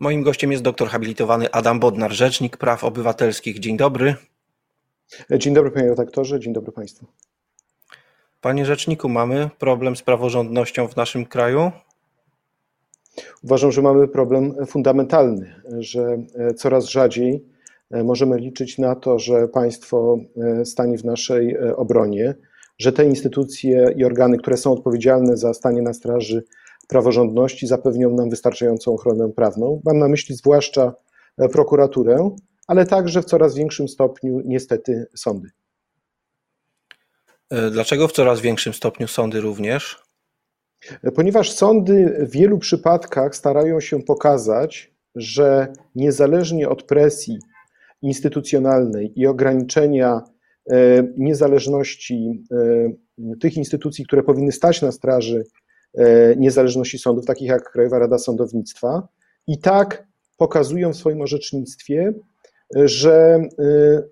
Moim gościem jest doktor habilitowany Adam Bodnar, Rzecznik Praw Obywatelskich. Dzień dobry. Dzień dobry panie redaktorze, dzień dobry państwu. Panie rzeczniku, mamy problem z praworządnością w naszym kraju? Uważam, że mamy problem fundamentalny, że coraz rzadziej możemy liczyć na to, że państwo stanie w naszej obronie, że te instytucje i organy, które są odpowiedzialne za stanie na straży praworządności zapewnią nam wystarczającą ochronę prawną. Mam na myśli zwłaszcza e, prokuraturę, ale także w coraz większym stopniu niestety sądy. E, dlaczego w coraz większym stopniu sądy również? E, ponieważ sądy w wielu przypadkach starają się pokazać, że niezależnie od presji instytucjonalnej i ograniczenia niezależności tych instytucji, które powinny stać na straży niezależności sądów, takich jak Krajowa Rada Sądownictwa, i tak pokazują w swoim orzecznictwie, że e,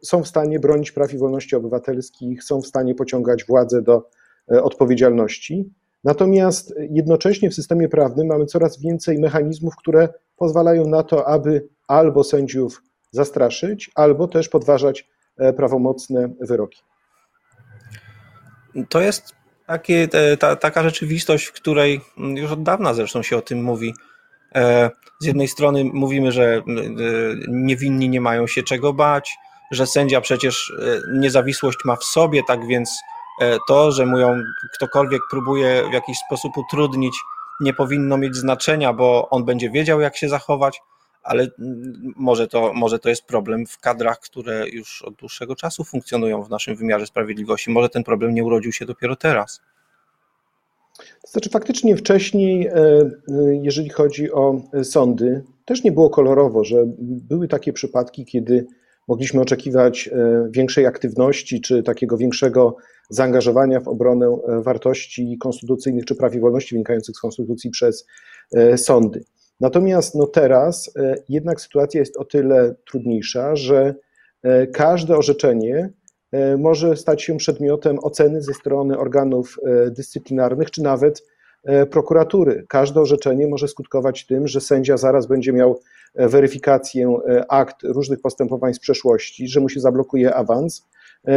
są w stanie bronić praw i wolności obywatelskich, są w stanie pociągać władzę do e, odpowiedzialności. Natomiast jednocześnie w systemie prawnym mamy coraz więcej mechanizmów, które pozwalają na to, aby albo sędziów zastraszyć, albo też podważać prawomocne wyroki. To jest takie, ta, taka rzeczywistość, w której już od dawna zresztą się o tym mówi. E, z jednej strony mówimy, że e, niewinni nie mają się czego bać, że sędzia przecież e, niezawisłość ma w sobie, tak więc to, że mu ją ktokolwiek próbuje w jakiś sposób utrudnić, nie powinno mieć znaczenia, bo on będzie wiedział, jak się zachować ale mm, może to, może to jest problem w kadrach, które już od dłuższego czasu funkcjonują w naszym wymiarze sprawiedliwości. Może ten problem nie urodził się dopiero teraz. To znaczy, faktycznie wcześniej, e, e, jeżeli chodzi o sądy, też nie było kolorowo, że były takie przypadki, kiedy mogliśmy oczekiwać e, większej aktywności czy takiego większego zaangażowania w obronę wartości konstytucyjnych czy praw i wolności wynikających z konstytucji przez sądy. Natomiast no teraz e, jednak sytuacja jest o tyle trudniejsza, że e, każde orzeczenie e, może stać się przedmiotem oceny ze strony organów dyscyplinarnych czy nawet prokuratury. Każde orzeczenie może skutkować tym, że sędzia zaraz będzie miał weryfikację akt różnych postępowań z przeszłości, że mu się zablokuje awans,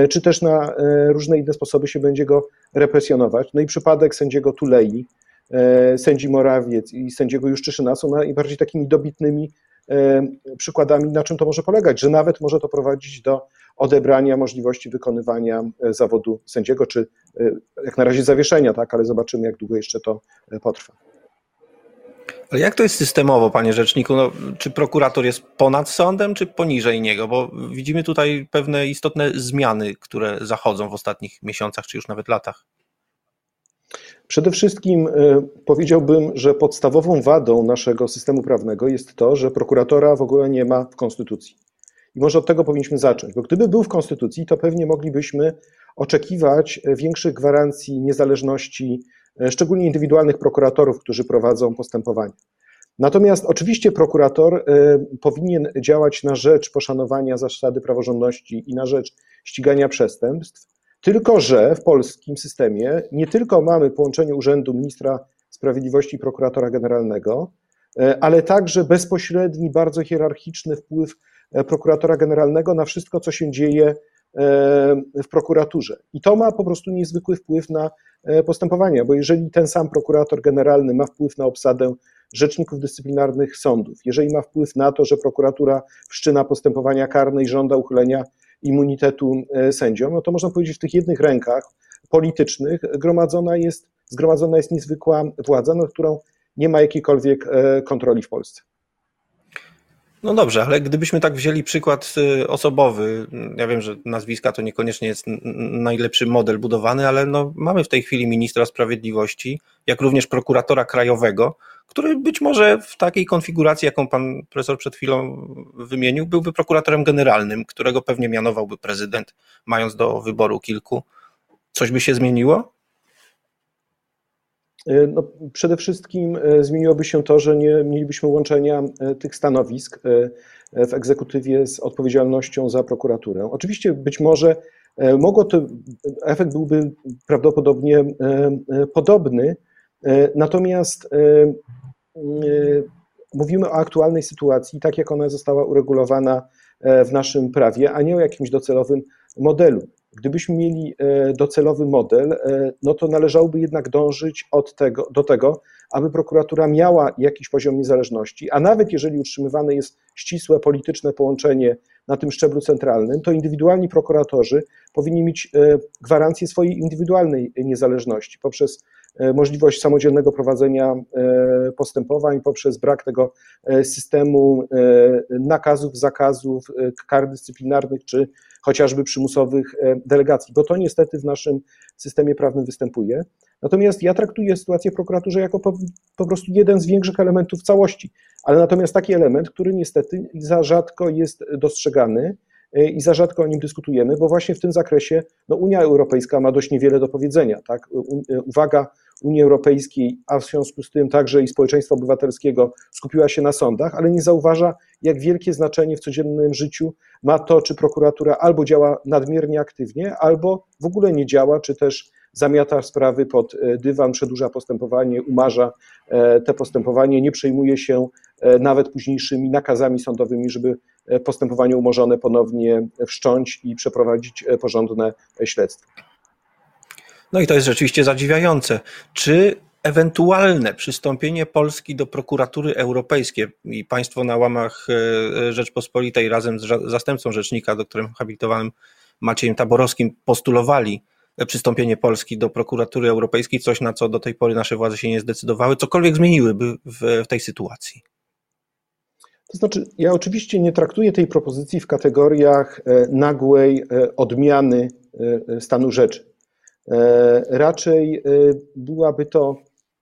czy też na różne inne sposoby się będzie go represjonować. No i przypadek sędziego Tulei, sędzi Morawiec i sędziego Juszczyszyna są najbardziej takimi dobitnymi e, przykładami, na czym to może polegać, że nawet może to prowadzić do odebrania możliwości wykonywania e, zawodu sędziego, czy jak na razie zawieszenia, tak, ale zobaczymy, jak długo jeszcze to potrwa. Ale jak to jest systemowo, panie rzeczniku? No, czy prokurator jest ponad sądem, czy poniżej niego? Bo widzimy tutaj pewne istotne zmiany, które zachodzą w ostatnich miesiącach, czy już nawet latach. Przede wszystkim e, powiedziałbym, że podstawową wadą naszego systemu prawnego jest to, że prokuratora w ogóle nie ma w Konstytucji. I może od tego powinniśmy zacząć, bo gdyby był w Konstytucji, to pewnie moglibyśmy oczekiwać większych gwarancji niezależności, e, szczególnie indywidualnych prokuratorów, którzy prowadzą postępowanie. Natomiast oczywiście prokurator e, powinien działać na rzecz poszanowania zasady praworządności i na rzecz ścigania przestępstw, tylko, że w polskim systemie nie tylko mamy połączenie urzędu ministra sprawiedliwości i prokuratora generalnego, e, ale także bezpośredni, bardzo hierarchiczny wpływ e, prokuratora generalnego na wszystko, co się dzieje e, w prokuraturze. I to ma po prostu niezwykły wpływ na postępowania, bo jeżeli ten sam prokurator generalny ma wpływ na obsadę rzeczników dyscyplinarnych sądów, jeżeli ma wpływ na to, że prokuratura wszczyna postępowania karne i żąda uchylenia immunitetu e, sędziom, no to można powiedzieć, w tych jednych rękach politycznych gromadzona jest, zgromadzona jest niezwykła władza, nad którą nie ma jakiejkolwiek e, kontroli w Polsce. No dobrze, ale gdybyśmy tak wzięli przykład y, osobowy, ja wiem, że nazwiska to niekoniecznie jest najlepszy model budowany, ale no mamy w tej chwili ministra sprawiedliwości, jak również prokuratora krajowego, który być może w takiej konfiguracji, jaką pan profesor przed chwilą wymienił, byłby prokuratorem generalnym, którego pewnie mianowałby prezydent, mając do wyboru kilku. Coś by się zmieniło? E, no, przede wszystkim e, zmieniłoby się to, że nie mielibyśmy łączenia e, tych stanowisk w egzekutywie z odpowiedzialnością za prokuraturę. Oczywiście być może mogło to, efekt byłby prawdopodobnie podobny, natomiast mówimy o aktualnej sytuacji, tak jak ona została uregulowana w naszym prawie, a nie o jakimś docelowym modelu. Gdybyśmy mieli docelowy model, no to należałoby jednak dążyć od tego, do tego, aby prokuratura miała jakiś poziom niezależności, a nawet jeżeli utrzymywane jest ścisłe polityczne połączenie na tym szczeblu centralnym, to indywidualni prokuratorzy powinni mieć e, gwarancję swojej indywidualnej niezależności poprzez e, możliwość samodzielnego prowadzenia e, postępowań, poprzez brak tego systemu nakazów, zakazów, kar dyscyplinarnych czy chociażby przymusowych delegacji, bo to niestety w naszym systemie prawnym występuje. Natomiast ja traktuję sytuację w prokuraturze jako po, po, prostu jeden z większych elementów całości, ale natomiast taki element, który niestety za rzadko jest dostrzegany e, i za rzadko o nim dyskutujemy, bo właśnie w tym zakresie no, Unia Europejska ma dość niewiele do powiedzenia. Tak? E, uwaga Unii Europejskiej, a w związku z tym także i społeczeństwa obywatelskiego skupiła się na sądach, ale nie zauważa, jak wielkie znaczenie w codziennym życiu ma to, czy prokuratura albo działa nadmiernie aktywnie, albo w ogóle nie działa, czy też zamiata sprawy pod e, dywan, przedłuża postępowanie, umarza e, te postępowanie, nie przejmuje się e, nawet późniejszymi nakazami sądowymi, żeby postępowanie umorzone ponownie wszcząć i przeprowadzić porządne śledztwo. No i to jest rzeczywiście zadziwiające. Czy ewentualne przystąpienie Polski do prokuratury europejskiej i państwo na łamach Rzeczpospolitej razem z zastępcą rzecznika, doktorem habilitowanym Maciejem Taborowskim postulowali przystąpienie Polski do prokuratury europejskiej, coś na co do tej pory nasze władze się nie zdecydowały, cokolwiek zmieniłyby w, w tej sytuacji? To znaczy, ja oczywiście nie traktuję tej propozycji w kategoriach e, nagłej e, odmiany e, stanu rzeczy. Raczej byłaby to,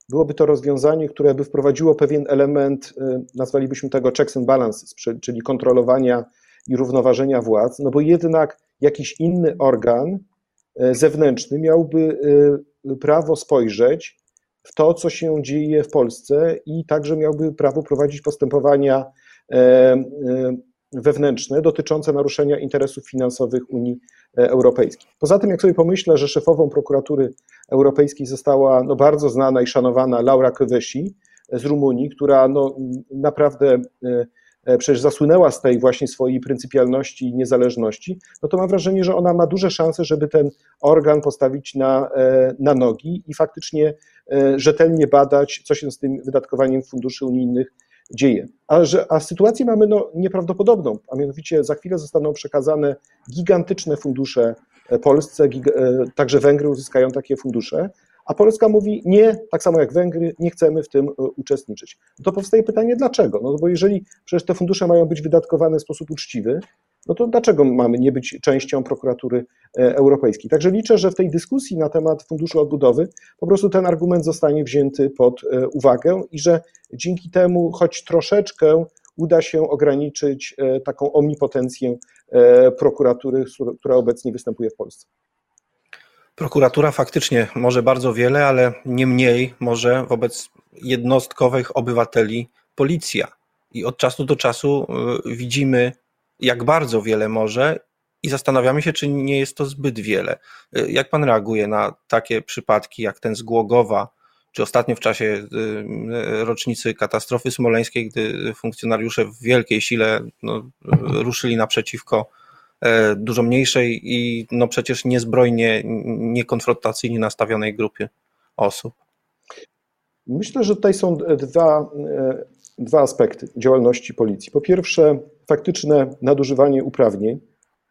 byłoby to rozwiązanie, które by wprowadziło pewien element, nazwalibyśmy tego checks and balances, czyli kontrolowania i równoważenia władz, no bo jednak jakiś inny organ E, zewnętrzny miałby e, prawo spojrzeć w to, co się dzieje w Polsce i także miałby prawo prowadzić postępowania e, wewnętrzne dotyczące naruszenia interesów finansowych Unii Europejskiej. Poza tym, jak sobie pomyślę, że szefową prokuratury europejskiej została no, bardzo znana i szanowana Laura Kövesi z Rumunii, która no, naprawdę E, przecież zasłynęła z tej właśnie swojej pryncypialności i niezależności, no to mam wrażenie, że ona ma duże szanse, żeby ten organ postawić na, e, na nogi i faktycznie e, rzetelnie badać, co się z tym wydatkowaniem funduszy unijnych dzieje. A, że, a sytuację mamy no, nieprawdopodobną, a mianowicie za chwilę zostaną przekazane gigantyczne fundusze Polsce, także Węgry uzyskają takie fundusze, a Polska mówi nie, tak samo jak Węgry, nie chcemy w tym e, uczestniczyć. To powstaje pytanie, dlaczego? No bo jeżeli przecież te fundusze mają być wydatkowane w sposób uczciwy, no to dlaczego mamy nie być częścią prokuratury e, europejskiej? Także liczę, że w tej dyskusji na temat Funduszu Odbudowy po prostu ten argument zostanie wzięty pod e, uwagę i że dzięki temu choć troszeczkę uda się ograniczyć taką omnipotencję prokuratury, która obecnie występuje w Polsce. Prokuratura faktycznie może bardzo wiele, ale nie mniej może wobec jednostkowych obywateli policja. I od czasu do czasu y, widzimy, jak bardzo wiele może, i zastanawiamy się, czy nie jest to zbyt wiele. Y, jak pan reaguje na takie przypadki, jak ten z Głogowa, czy ostatnio w czasie y, rocznicy katastrofy smoleńskiej, gdy funkcjonariusze w wielkiej sile no, ruszyli naprzeciwko dużo mniejszej i no przecież niezbrojnie, niekonfrontacyjnie nastawionej grupie osób. Myślę, że tutaj są dwa, e, dwa aspekty działalności policji. Po pierwsze, faktyczne nadużywanie uprawnień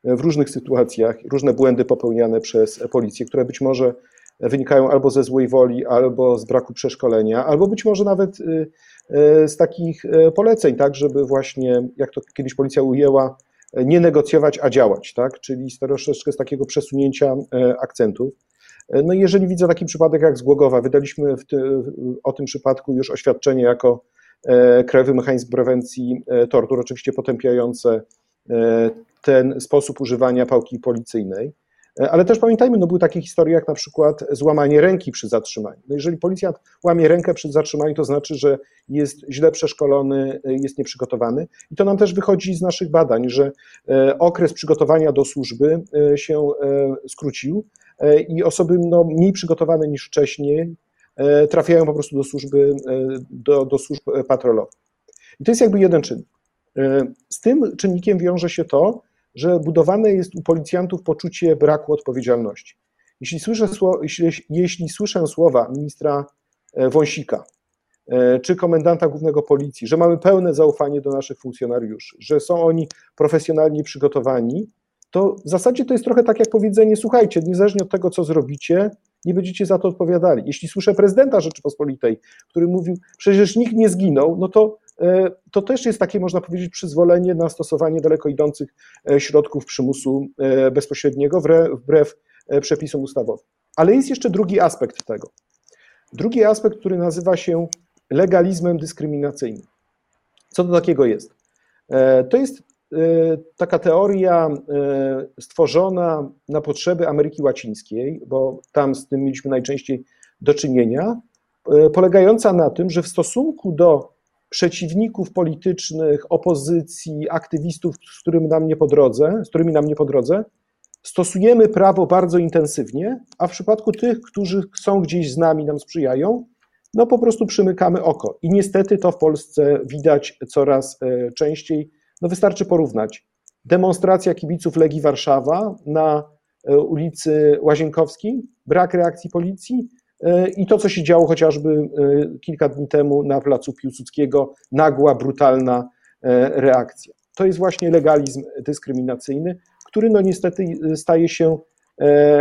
w różnych sytuacjach, różne błędy popełniane przez policję, które być może wynikają albo ze złej woli, albo z braku przeszkolenia, albo być może nawet e, z takich poleceń, tak, żeby właśnie, jak to kiedyś policja ujęła, nie negocjować, a działać, tak? czyli troszeczkę z takiego przesunięcia e, akcentów. E, no jeżeli widzę taki przypadek jak z Głogowa, wydaliśmy ty, o tym przypadku już oświadczenie jako e, Krajowy Mechanizm Prewencji Tortur, oczywiście potępiające ten sposób używania pałki policyjnej. E, ale też pamiętajmy, no były takie historie jak na przykład złamanie ręki przy zatrzymaniu. No jeżeli policjant łamie rękę przy zatrzymaniu, to znaczy, że jest źle przeszkolony, e, jest nieprzygotowany. I to nam też wychodzi z naszych badań, że e, okres przygotowania do służby się skrócił i osoby no, mniej przygotowane niż wcześniej trafiają po prostu do służby, do, do służb patrolowych. I to jest jakby jeden czynnik. Z tym czynnikiem wiąże się to, że budowane jest u policjantów poczucie braku odpowiedzialności. Jeśli słyszę, jeśli, jeśli słyszę słowa ministra Wąsika, czy komendanta głównego policji, że mamy pełne zaufanie do naszych funkcjonariuszy, że są oni profesjonalnie przygotowani, to w zasadzie to jest trochę tak jak powiedzenie: słuchajcie, niezależnie od tego, co zrobicie, nie będziecie za to odpowiadali. Jeśli słyszę prezydenta Rzeczypospolitej, który mówił, przecież nikt nie zginął, no to, e, to też jest takie, można powiedzieć, przyzwolenie na stosowanie daleko idących e, środków przymusu e, bezpośredniego wbrew przepisom ustawowym. Ale jest jeszcze drugi aspekt tego. Drugi aspekt, który nazywa się legalizmem dyskryminacyjnym. Co to takiego jest? To jest taka teoria stworzona na potrzeby Ameryki Łacińskiej, bo tam z tym mieliśmy najczęściej do czynienia, polegająca na tym, że w stosunku do przeciwników politycznych, opozycji, aktywistów, z którymi nam nie po drodze, z którymi nam nie po drodze, stosujemy prawo bardzo intensywnie, a w przypadku tych, którzy są gdzieś z nami, nam sprzyjają, no po prostu przymykamy oko. I niestety to w Polsce widać coraz częściej no wystarczy porównać. Demonstracja kibiców Legii Warszawa na e, ulicy Łazienkowskiej, brak reakcji policji e, i to, co się działo chociażby e, kilka dni temu na placu Piłsudskiego, nagła, brutalna reakcja. To jest właśnie legalizm dyskryminacyjny, który no niestety staje się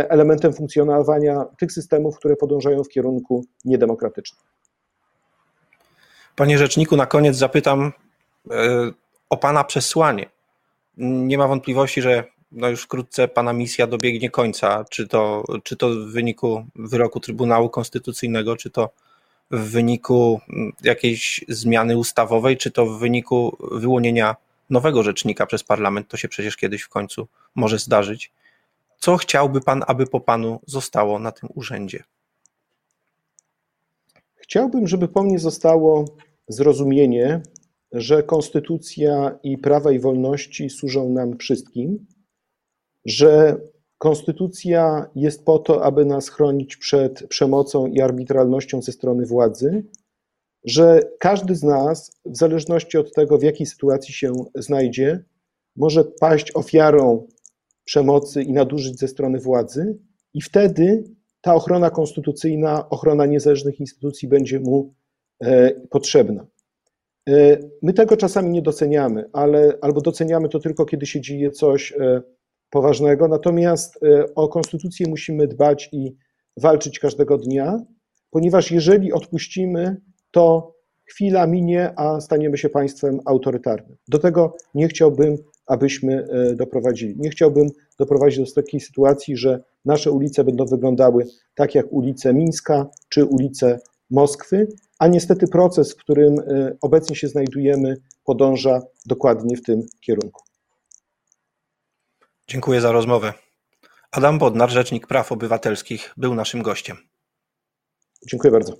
elementem funkcjonowania tych systemów, które podążają w kierunku niedemokratycznym. Panie rzeczniku, na koniec zapytam o Pana przesłanie. Nie ma wątpliwości, że no już wkrótce Pana misja dobiegnie końca, czy to, czy to w wyniku wyroku Trybunału Konstytucyjnego, czy to w wyniku jakiejś zmiany ustawowej, czy to w wyniku wyłonienia nowego rzecznika przez parlament, to się przecież kiedyś w końcu może zdarzyć. Co chciałby Pan, aby po Panu zostało na tym urzędzie? Chciałbym, żeby po mnie zostało zrozumienie że konstytucja i prawa i wolności służą nam wszystkim, że konstytucja jest po to, aby nas chronić przed przemocą i arbitralnością ze strony władzy, że każdy z nas, w zależności od tego, w jakiej sytuacji się znajdzie, może paść ofiarą przemocy i nadużyć ze strony władzy, i wtedy ta ochrona konstytucyjna, ochrona niezależnych instytucji będzie mu e, potrzebna. E, my tego czasami nie doceniamy, ale albo doceniamy to tylko, kiedy się dzieje coś e, poważnego. Natomiast e, o konstytucję musimy dbać i walczyć każdego dnia, ponieważ jeżeli odpuścimy, to chwila minie, a staniemy się państwem autorytarnym. Do tego nie chciałbym, abyśmy doprowadzili. Nie chciałbym doprowadzić do takiej sytuacji, że nasze ulice będą wyglądały tak jak ulice Mińska czy ulice Moskwy, a niestety proces, w którym y, obecnie się znajdujemy, podąża dokładnie w tym kierunku. Dziękuję za rozmowę. Adam Bodnar, Rzecznik Praw Obywatelskich, był naszym gościem. Dziękuję bardzo.